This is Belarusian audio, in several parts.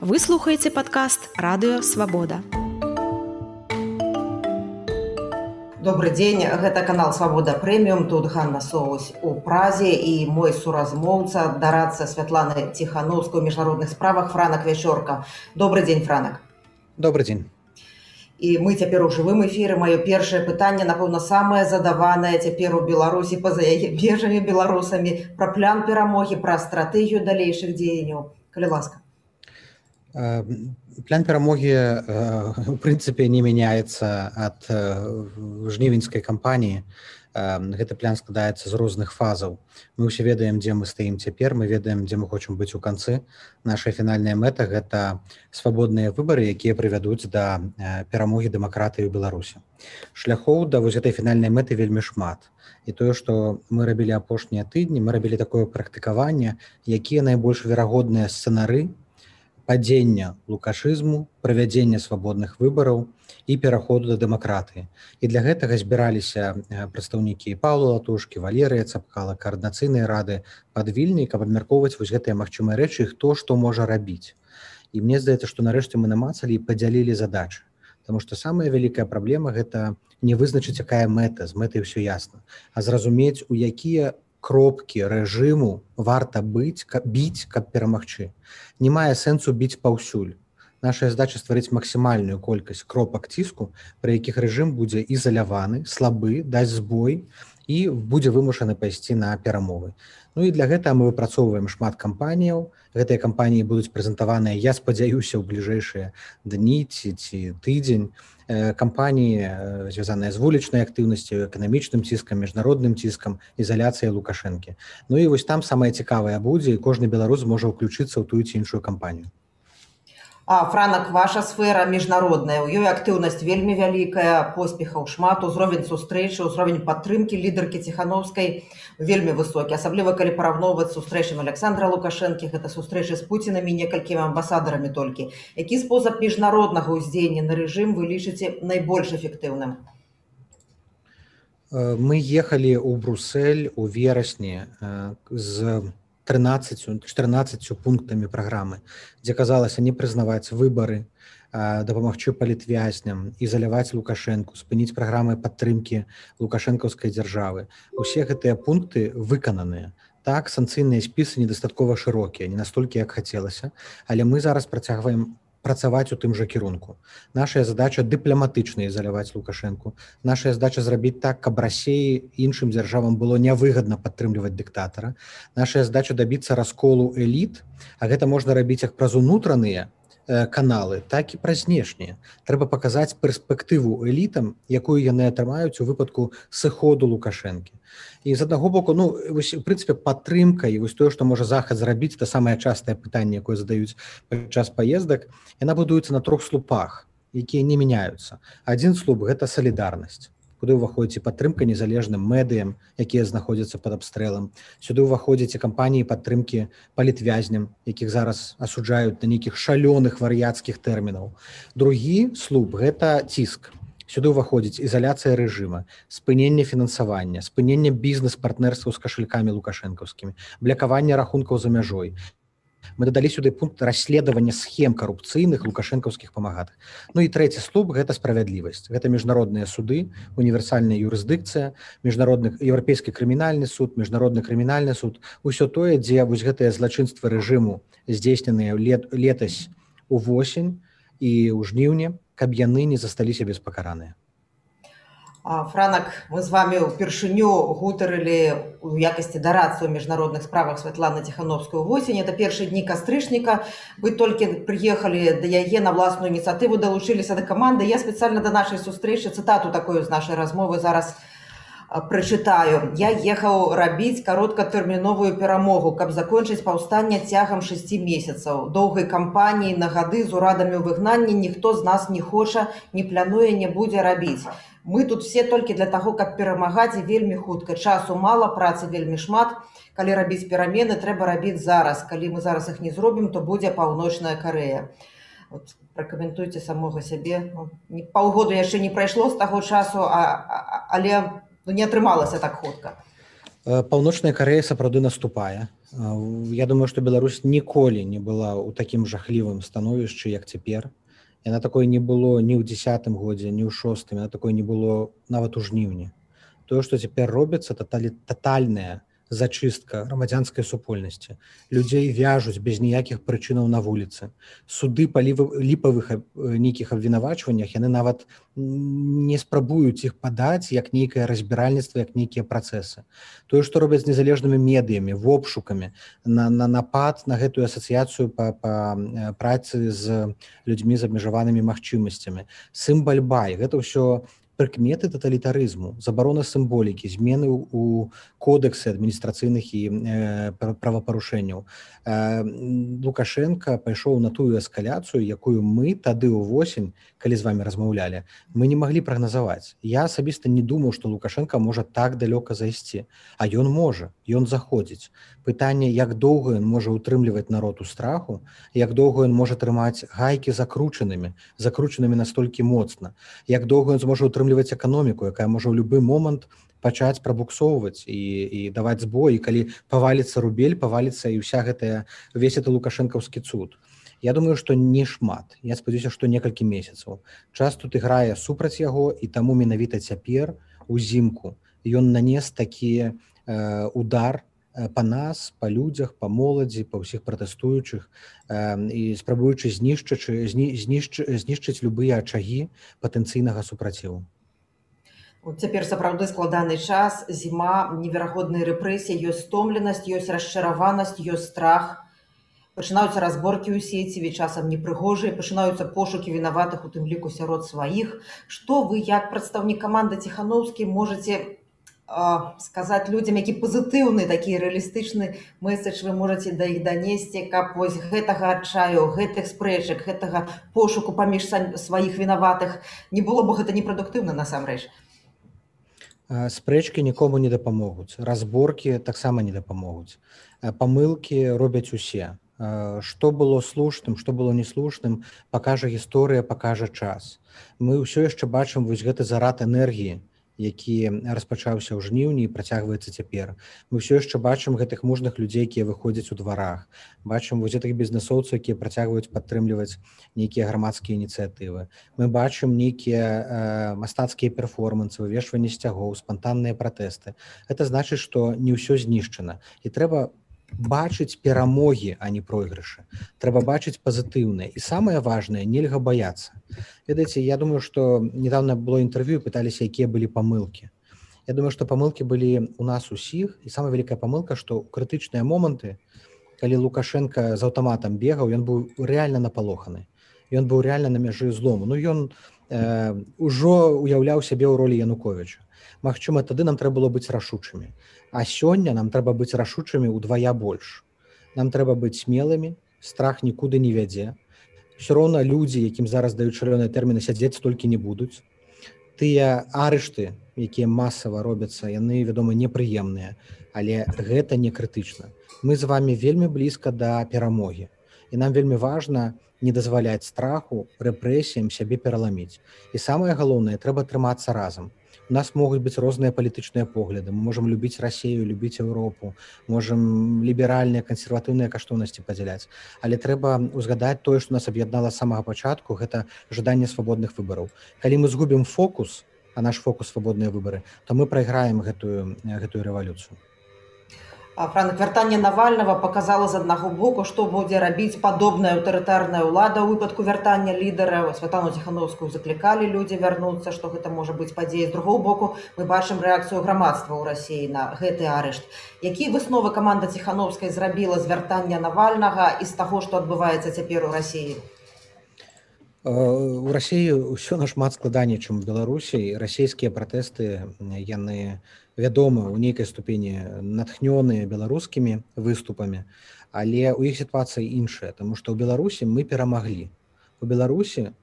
Вы слухаеце падкаст радыё свабода. Добры дзень гэта канал свабода прэміум тут Ганна соус у празе і мой суразмоўца дарацца святланы ціхановскую міжнародных справах франак вячорка. Добрый дзень франак. Добрый дзень і мы цяпер у жывым эфіры. Маё першае пытанне напэўна самае задаванае цяпер у беларусі па-за яе бежамі беларусамі пра план перамогі пра стратэгію далейшых дзеянняў. Калі ласка План перамогі у прынцыпе не мяняецца ад жнівеньскай кампаніі. Гэты план складаецца з розных фазаў. Мы ўсе ведаем, дзе мы стаім цяпер, мы ведаем, дзе мы хочам быць у канцы. Наша фінальная мэта гэта свабодныя выбары, якія прывядуць да перамогі дэмакратыі ў Беларусі. Шляхоў да вось гэтай фінальнай мэты вельмі шмат. І тое, што мы рабілі апошнія тыдні, мы рабілі такое практыкаванне, якія найбольш верагодныя сцэнары падзення лукашызму правядзення свабодных выбараў і пераходу да дэмакратыі. І для гэтага збіраліся прадстаўнікі паўла латушкі валерыя цапкала каардынацыйныя рады пад вільні каб абмяркоўваць вось гэтыя магчымыя рэчы хто што можа рабіць. І мне здаецца што нарэшце мы намацалі і падзялілі задачы. Таму што самая вялікая праблема гэта не вызначыць якая мэта з мэтай ўсё ясна а зразумець у якія кропкі рэжыму варта быць каб біць каб перамагчы. Не мае сэнсу біць паўсюль. Наша задача стварыць максімальную колькасць кропак ціску пры якіх рэжым будзе ізаляваны слабы даць збой і будзе вымушаны пайсці на перамовы. Ну і для гэтага мы выпрацоўваем шмат кампаніяў. Гэтыя кампаніі будуць прэзентаваныя я спадзяюся ў бліжэйшыя дні ці ці тыдзень. Кампаніі звязаныя з вулічнай актыўнасцю эканамічным ціскам міжнародным ціскам ізаляцыяй лукашэнкі. Ну і вось там самае цікавае будзе і кожны беларус можа ўключыцца ў тую ці іншую кампанію франак ваша сфера міжнародная у ёй актыўнасць вельмі вялікая поспехаў шмат узровень сустрэчы ўзровень падтрымкі лідаркі ціхановскай вельмі высокі. Асабліва калі параўноўваць сустрэчам александра лукашэнкі гэта сустрэчы з пуцінамі некалькімі амбасадарамі толькі. Які спосаб міжнароднага ўздзеяння на рэжым вы лічыце найбольш эфектыўным? Мы ехалі ў брусель у верасні з 13 14 пунктамі праграмы дзе казалася не прызнаваць выбары дапамагчы палітвязням і заляваць лукашэнку спыніць праграмы падтрымкі лукашэнкаўскай дзяржавы. Усе гэтыя пункты выкананыя. Так санкцыйныя спісы недастаткова шырокія не настолькі як хацелася але мы зараз працягваем працаваць у тым жа кірунку. Нашая задача дыпламатычна ізаляваць лукашэнку. Нашая задача зрабіць так, каб рассеі іншым дзяржавам было нявыгадна падтрымліваць дыктатара. Нашая задача дабіцца расколу эліт, а гэта можна рабіць як праз унутраныя каналы, так і праз знешнія. Трэба паказаць перспектыву элітам, якую яны атрымаюць у выпадку сыходу лукашэнкі. І з аднаго боку ну вось у прынцыпе падтрымка і вось тое што можа захад зрабіць это самае частае пытанне якое задаюць час паездак яна будуецца на трох слупах якія не мяняюцца. Адзін слуп гэта салідарнасць куды ўваходзіць падтрымка незалежным медыям якія знаходзяцца под абстрэлам. Сюды ўваходзіць і кампаніі падтрымкі палітвязням якіх зараз асуджаюць на нейкіх шалёных вар'яцкіх тэрмінаў. Другі слуп гэта ціск. Сюды ўваходзіць ізаляцыя рэжыма спынення фінансавання спынення бізнес-партнерстваў з кашалькамі лукашэнкаўскімі блякавання рахункаў за мяжой мы дадалі сюды пункт расследавання схем карупцыйных лукашэнкаўскіх памагатых. Ну і трэці слуп гэта справядлівасць. Гэта міжнародныя суды універсальная юрысдыкцыя міжнародных еўрапейскі крымінальны суд міжнародны крымінальны суд. Усё тое дзе вось гэтыя злачынствы рэжыму здзейсненыя лет летась увосень і ў жніўні каб яны не засталіся беспакараныя франак мы з вами ўпершыню гутарылі у якасці дарацца ў міжнародных справах святлана ціхановскую восень это першыя дні кастрычніка. Вы толькі прыехалі да яе на власную ініцыятыву далучыліся да каманды я спецыяльна да нашай сустрэчы цытату такую з нашай размовы зараз прачытаю я ехаў рабіць кароткатэрміновую перамогу каб закончыць паўстанне цягам шасці месяцаў доўгай кампаніі на гады з урадамі ў выгнанні ніхто з нас не хоча не плануе не будзе рабіць мы тут все толькі для таго каб перамагаць вельмі хутка. Часу мала працы вельмі шмат. Калі рабіць перамены трэба рабіць зараз. Калі мы зараз іх не зробім то будзе паўночная карея вот пракаментуйце самога сябе. Ну, паўгоду яшчэ не прайшло з таго часу а, а, але ну, не атрымалася так хутка. Паўночная карея сапраўды наступае. Я думаю што Беларусь ніколі не была ў такім жахлівым становішчы як цяпер яна такое не было ні ў десятым годзе ні ў шостым такое не было нават у жніўні тое што цяпер робіцца тоталі тотальная зачыстка грамадзянскай супольнасці людзей вяжуць без ніякіх прычынаў на вуліцы. Суды па ліпавых нейкіх абвінавачваннях яны нават не спрабуюць іх падаць як нейкае разбіральніцтва як нейкія працэсы. Тое што робяць незалежнымі медыямі вопшукамі на на напад на гэтую асацыяцыю па, па працы з людзьмі з абмежаванымі магчымасцямі. Сын бальбай гэта ўсё прыкметы таталітарызму забарона сімволікі змены у кодексы адміністрацыйных і э, правапарушэнняў э, лукашенко пайшоў на тую эскаляцыю якую мы тады ўвосень калі з вами размаўлялі. Мы не маглі прагназаваць. Я асабіста не думаю что лукашенко можа так далёка зайсці а ён можа ён заходзіць. Пытанне як доўга ён можа утрымліваць народ у страху як доўга ён можа трымаць гайкі закручанымі закручанымі настолькі моцна як доўга ён зможа утрымліваць эканоміку якая можа ў любы момант пачаць прабуксоўваць і, і даваць збой. Калі паваліцца рубель паваліцца і ўся гэтая увесь это лукашэнкаўскі цуд Я думаю што не шмат. Я спадзяюся што некалькі месяцаў. Час тут іграе супраць яго і таму менавіта цяпер узімку ён нанес такі э, удар па нас па людзях па моладзі па ўсіх пратэстуючых э, і спрабуючы знішчачы знішчы знішчыць любыя ачагі патэнцыйнага супраціву. Цяпер сапраўды складаны час зіма неверагодныя рэпрэсіі ёсць стомленасць ёсць расчараванасць ёсць страх пачынаюцца разборкі ў сеціве часам непрыгожыя пачынаюцца пошукі вінаватых у тым ліку сярод сваіх. Што вы як прадстаўнік каманды ціхановскі можете сказаць людзям які пазітыўны такі рэалістычны месседж вы можете да іх данесці каб вось гэтага адчаю гэтых спрэчак гэтага пошуку паміж сваіх вінаватых? Не было бы гэта непрадуктыўна насамрэч? Спрэчкі нікому не дапамогуць. Разборкі таксама не дапамогуць. Памылкі робяць усе што было слушным што было неслушным пакажа гісторыя пакажа час. Мы ўсё яшчэ бачым вось гэты зарад энергіі які распачаўся ў жніўні і працягваецца цяпер. Мы ўсё яшчэ бачым гэтых мужных людзей якія выходзяць у дварах. Бачым вось гэтых бізнесоўцаў якія працягваюць падтрымліваць нейкія грамадскія ініцыятывы. Мы бачым нейкія э, мастацкія перформансы вывешванне сцягоў спантанныя пратэсты. Это значыць што не ўсё знішчана. І трэба бачыць перамогі а не пройгрышы. Трэба бачыць пазітыўнае. І самае важное нельга баяцца. Ведаеце я думаю что недавно было інтэрв'ю пыталіся якія былі памылки Я думаю что памылки былі у нас усіх. І самая вялікая памылка что крытычныя моманты калі лукашенко з аўтаматам бегаў ён быў реально напалоханы. Ён быў реально на мяжы злому. Ну ён э, ужо уяўляў сябе ў ролі януковича Магчыма тады нам трэба было быць рашучымі А сёння нам трэба быць рашучымі ўдвая больш. Нам трэба быць смелымі, страх нікуды не вядзе. Усё роўна людзі, якім зараз даюць шалёныя тэрміны сядзець толькі не будуць. Тыя арышты, якія масава робяцца, яны, вядома, непрыемныя, але гэта не крытычна. Мы з вами вельмі блізка да перамогі. І нам вельмі важна не дазваляць страху рэпрэсіям сябе пераламіць. І самае галоўнае трэба трымацца разам у нас могуць быць розныя палітычныя погляды мы можемм любіць рассею любіць Еўропу можемм ліберальныя кансерватыўныя каштоўнасці падзяляць але трэба узгадаць тое што нас аб'яднала самага пачатку гэта жаданне свабодных выбараў калі мы згубім фокус а наш фокус свабодныя выбары то мы прайграем гэтую гэтую рэвалюцыю Франк вяртанне навального показала з аднаго боку што будзе рабіць падобная аўтарытарная ўлада ў выпадку вяртання лідара святану ціхановскую заклікалі людзі вярнуцца што гэта можа быць падзея з другого боку мы бачым рэакцыю грамадства ў рассіі на гэты арышт які высновы каманда ціхановскай зрабіла з вяртання навальнага і з таго што адбываецца цяпер у рассіі у рассіі ўсё нашмат складаней чым беларусій расійскія пратэсты яны не вядома у нейкай ступені натхнёныя беларускімі выступамі але у іх сітуацыя іншая тому что ў беларусі мы перамаглі. У беларусі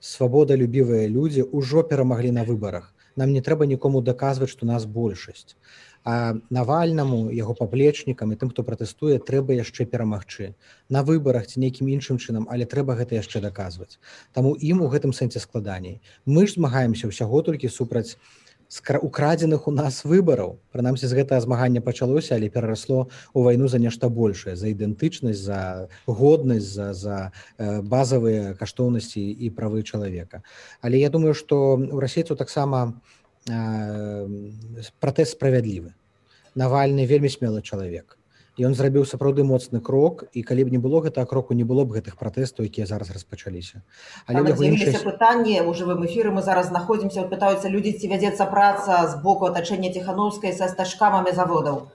свабодалюбівыя людзі ўжо перамаглі на выбарах. Нам не трэба нікому даказваць што нас большасць. А навальнаму яго паплечнікам і тым хто пратэстуе трэба яшчэ перамагчы. На выбарах ці нейкім іншым чынам але трэба гэта яшчэ даказваць. Таму ім у гэтым сэнсе складаней. Мы ж змагаемся ўсяго толькі супраць украдзеных у нас выбараў прынамсі з гэтага змагання пачалося але перарасло у вайну за нешта большее за ідэнтычнасць за годнасць за за э, базавыя каштоўнасці і правы чалавека. Але я думаю что у расейцу таксама э, пратэст справядлівы. Навальны вельмі смелы чалавек ён зрабіў сапраўды моцны крок і калі б не было гэтага кроку не было б гэтых пратэстаў якія зараз распачаліся. Але іншай... пытанне у жывым эфіры мы зараз знаходзімся пытаюцца людзі ці вядзецца праца з боку атачэння ціхановскай са стачкамамі заводаў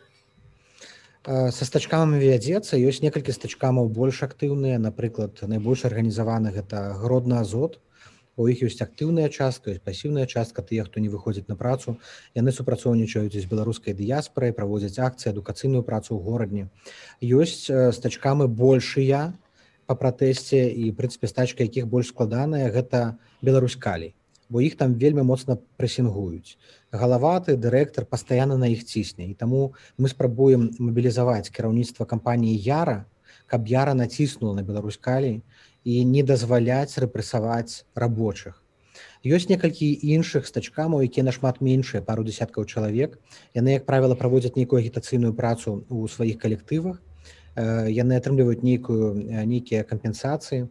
са стачкамамі вядзецца ёсць некалькі стачкамаў больш актыўныя напрыклад найбольш арганізаваны гэта гродна азот у іх ёсць актыўная частка ёсць пасіўная частка тыя хто не выходзіць на працу. Яны супрацоўнічаюць з беларускай дыяспорай праводзяць акцыі адукацыйную працу ў горадні. Ёсць стачкамы большыя по пратэсце і прынцыпе стачка якіх больш складаная гэта беларускалі бо іх там вельмі моцна прэсінгуюць. Галаваты дырэктар пастаянна на іх цісне. І таму мы спрабуем мабілізаваць кіраўніцтва кампаніі яра каб яра націснула на беларускалі і не дазваляць рэпрэсаваць рабочых. Ёсць некалькі іншых стачкамаў, якія нашмат меншыя пару десяткаў чалавек. Яны, як правіла, праводзяць нейкую агітацыйную працу ў сваіх калектывах. Яны атрымліваюць нейкую нейкія кампенсацыі,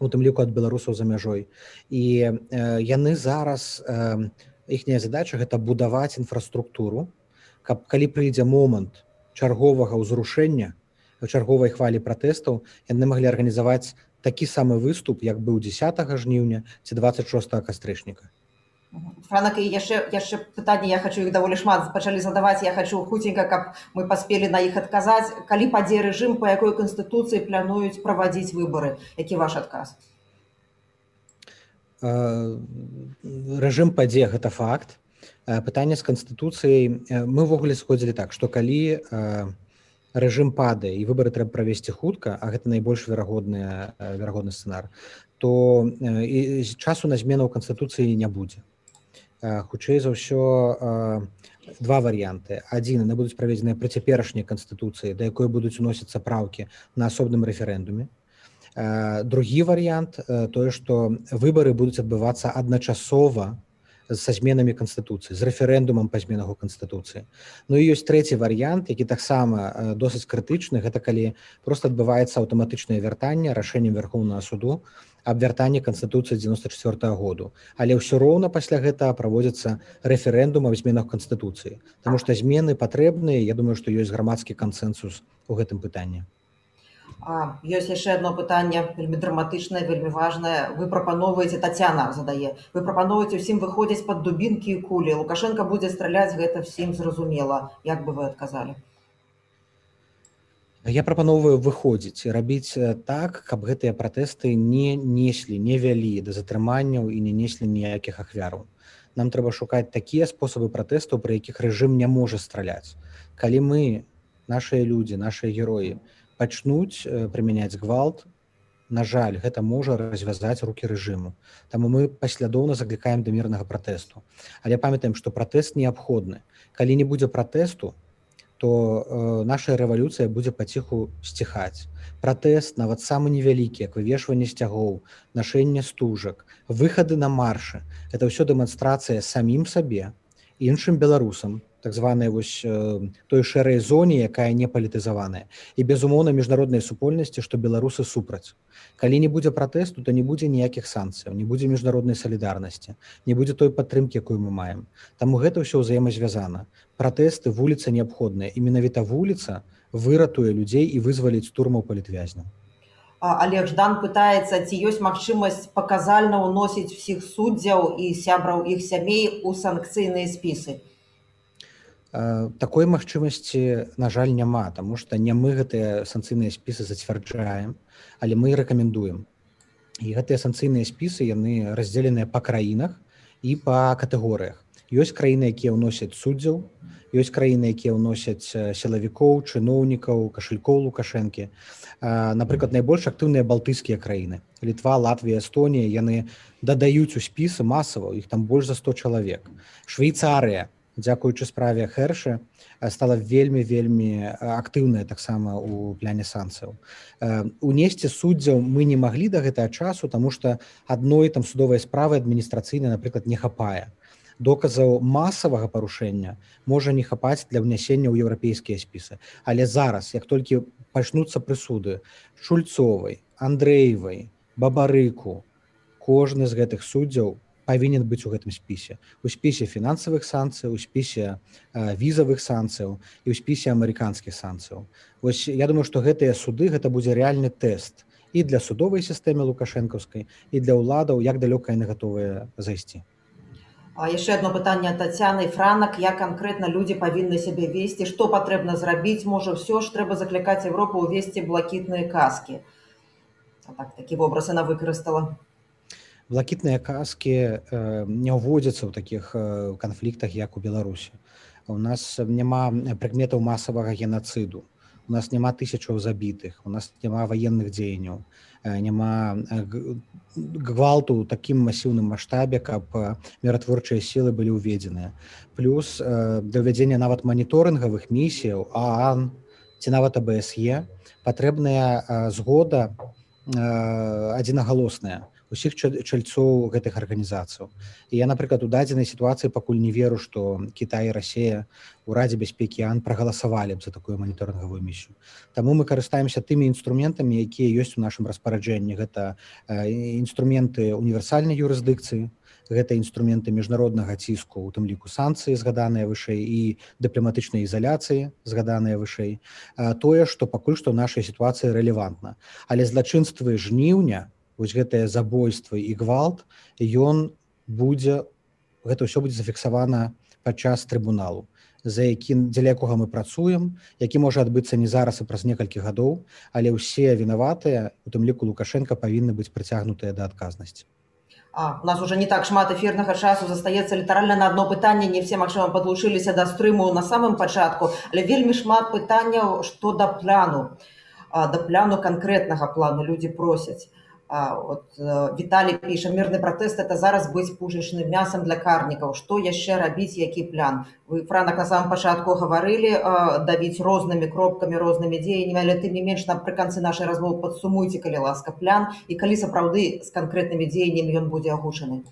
у тым ліку ад беларусаў за мяжой. І яны зараз іхняя задача гэта будаваць інфраструктуру, каб калі прыйдзе момант чарговага ўзрушэння, чарговай хвалі пратэстаў, яны маглі арганізаваць такі самы выступ як быў 10 жніўня ці 26 кастрычніка. Франак яшчэ яшчэ пытанне я хочу іх даволі шмат пачалі задаваць. Я хочу хуценька каб мы паспелі на іх адказаць. Калі падзе рэжым по якой канстытуцыі плануюць правадзіць выборы які ваш адказ? Рэжым падзе гэта факт. Пытанне з канстытуцыяй. Мы ўвогуле сходзілі так што калі у рэжым падае і выбары трэба правесці хутка а гэта найбольш верагодны верагодны сцэнар то і часу на змену канстытуцыі не будзе. Хутчэй за ўсё два варыянты. Адзін яны будуць праведзеныя пры цяперашняй канстытуцыі да якой будуць уносіцца праўкі на асобным рэферэндуме. Другі варыянт тое што выбары будуць адбывацца адначасова са зменамі канстытуцыі з рэферэндумам па зменах у канстытуцыі. Ну і ёсць трэці варыянт які таксама досыць крытычны. Гэта калі просто адбываецца аўтаматычнае вяртанне рашэннем верхоўнага суду аб вяртанні канстытуцыі 94 -го году. Але ўсё роўна пасля гэтага праводзіцца рэферэндум аб зменах канстытуцыі. Таму што змены патрэбныя Я думаю што ёсць грамадскі кансэнсус у гэтым пытанні ёсць яшчэ одно пытанне вельмі драматычнае вельмі важное. Вы прапаноўваеце татяна задае вы прапаноўваеце усім выходзіць под дубінкі і кулі лукашенко будзе страляць гэта всім зразумела як бы вы адказалі я прапаноўваю выходзіць рабіць так каб гэтыя пратэсты не неслі не вялі да затрыманняў і не неслі ніякіх ахвяраў. Нам трэба шукаць такія спосабы пратэстаў пры якіх рэжым не можа страляць. Калі мы нашыя людзі нашыя героі не пачнуць прымяняць гвалт. На жаль гэта можа развязаць руки рэжыму. Таму мы паслядоўна заклікаем да мірнага пратэсту. Але памятаем што пратэст неабходны. Калі не будзе пратэсту то э, наша рэвалюцыя будзе паціху сціхаць. Пратэст нават самы невялікі як вывешванне сцягоў нашэнне стужак выхады на маршы это ўсё дэманстрацыя самім сабе іншым беларусам так званая вось той шэрай зоне якая не палітызаваная. І безумоўна міжнароднай супольнасці што беларусы супраць. Калі не будзе пратэсту то не будзе ніякіх санкцыяў не будзе міжнароднай салідарнасці не будзе той падтрымкі якую мы маем. Таму гэта ўсё ўзаемазвязана. Пратэсты вуліца неабходная. І менавіта вуліца выратуе людзей і вызваліць турмаў палітвязняў. Олег Ждан пытаецца, ці ёсць магчымасць паказальна ўносіць усіх суддзяў і сябраў іх сямей у санкцыйныя спісы такой магчымасці на жаль няма тому что не мы гэтыя санкцыйныя спісы зацвярджаем але мы рэкамендуем. І гэтыя санкцыйныя спісы яны раздзеленыя па краінах і па катэгорыях. Ёсць краіны якія ўносяць суддзяў ёсць краіны якія ўносяць сілавікоў чыноўнікаў кашалькоў лукашэнкі. Напрыклад найбольш актыўныя балтыйскія краіны літва Латвія Эстонія яны дадаюць у спісы масава іх там больш за 100 чалавек. Швейцарыя дзякуючы справе хэршы стала вельмі вельмі актыўная таксама у пляне санкцыяў. Унесці суддзяў мы не маглі да гэтага часу тому что адной там судовай справы адміністрацыйнай напрыклад не хапае. Доказаў масавага парушэння можа не хапаць для ўнясення ў еўрапейскія спісы. Але зараз як толькі пачнуцца прысуды шульцовай андрэевай бабарыку кожны з гэтых суддзяў павінен быць у гэтым спісе у спісе фінансавых санкцый у спісе візавых санкцыяў і ў спісе амерыканскіх санкцыяў Вось я думаю што гэтыя суды гэта будзе рэальны тэст і для судовай сістэмы лукашэнкаўскай і для ўладаў як далёка яны гатовыя зайсці яшчэ одно пытанне татяны франак як канкрэтна людзі павінны сябе весці што патрэбна зрабіць можа ўсё ж трэба заклікаць Европу ўвесці блакітныя каскі так такі вобраз яна выкарыстала блакітныя каскі э, не ўводзяцца ў такіх э, канфліктах як у беларусі у нас няма прыкметаў масавага генацыду у нас няма тысячаў забітых у нас няма ваенных дзеянняў э, няма гвалту ў такім масіўным маштабе каб міратворчыя сілы былі ўведзеныя плюс для ўвядзення нават маніторынгавых місіяў аан ці нават абсе патрэбная згода адзінагалосная усіх чальцоў гэтых арганізацыяў і я напрыклад у дадзенай сітуацыі пакуль не веру што Кітай і Росія у радзе бяспекі ан прагаласавалі б за такую маніторынгавую місію Таму мы карыстаемся тымі інструментамі якія ёсць у нашым распараджэнні гэта інструменты універсальнай юрысдыкцыі гэта інструменты міжнароднага ціску у тым ліку санкцыі згаданыя вышэй і дыпламатычнай ізаляцыі згаданыя вышэй. Тое што пакуль што нашай сітуацыі рэлевантна. Але злачынствы жніўня вось гэтае забойства і гвалт ён будзе гэта ўсё будзе зафіксавана падчас трыбуналу за якім дзеля якога мы працуем які можа адбыцца не зараз і праз некалькі гадоў. Але ўсе вінаватыя у тым ліку лукашенко павінны быць прыцягнутыя да адказнасці А, у нас уже не так шмат эфірнага часу застаецца літаральна на одно пытанне. Не все магчыма падлучыліся да стрыму на самым пачатку але вельмі шмат пытанняў што да пляну. Да пляну канкрэтнага плану людзі просяць от э, Віталій піша мірны пратэст это зараз быць пужачным мясам для карнікаў што яшчэ рабіць які план? Вы франак на самом пачатку гаварылі давіць рознымі кропкамі рознымі дзеяннямі але тым не менш напрыканцы нашай размовы падсумуйце калі ласка план і калі сапраўды з канкрэтнымі дзеяннямі ён будзе агучаны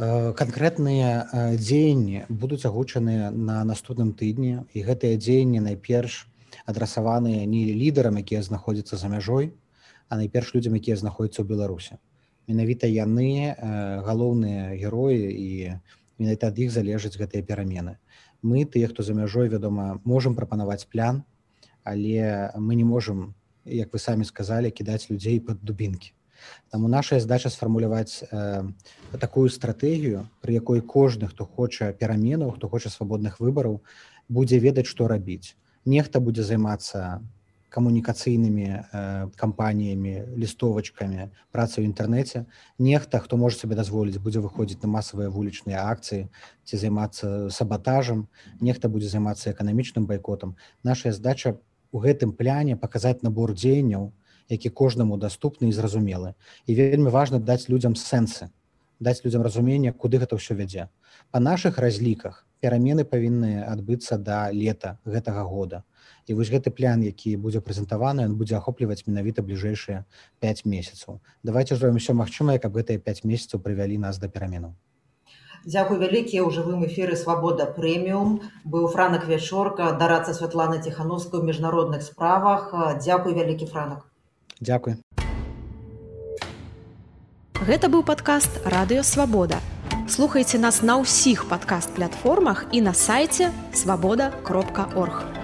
канкрэтныя дзеянні будуць агучаныя на наступным тыдні і гэтыя дзеянні найперш адрасаваныя не лідарам якія знаходзяцца за мяжой а найперш людзям якія знаходзяцца ў беларусе менавіта яны э, галоўныя героі і менавіта ад іх залежаць гэтыя перамены. Мы тыя хто за мяжой вядома можемм прапанаваць план але мы не можемм як вы самі сказалі кідаць людзей под дубінкі. Таму наша задача сфармуляваць э, такую стратэгію пры якой кожны хто хоча пераменаў хто хоча свабодных выбараў будзе ведаць што рабіць. Нехта будзе займацца камунікацыйнымі э, кампаніямі лістовачкамі працы ў інтэрнэце нехта хто можа сабе дазволіць будзе выходзіць на масавыя вулічныя акцыі ці займацца сабатажам нехта будзе займацца эканамічным байкотам наша задача у гэтым пляне паказаць набор дзеянняў які кожнаму даступны і зразумелы. І вельмі важна даць людзям сэнсы даць людзям разуменне куды гэта ўсё вядзе. Па наших разліках перамены павінны адбыцца да лета гэтага года. І вось гэты план які будзе прэзентаваны он будзе ахопліваць менавіта бліжэйшыя 5 месяцаў. Давайте зробім усё магчымае каб гэтыя 5 месяцаў прывялі нас да пераменаў. Дзякуй вялікі ў жывым эфіры свабода прэміум быў франак вячорка дарацца святлана ціхановскую міжнародных справах. Дзякуй вялікі франак. Дзякуй. Гэта быў падкаст радыё свабода слухайце нас на ўсіх падкаст платформах і на сайце свабода кропка орг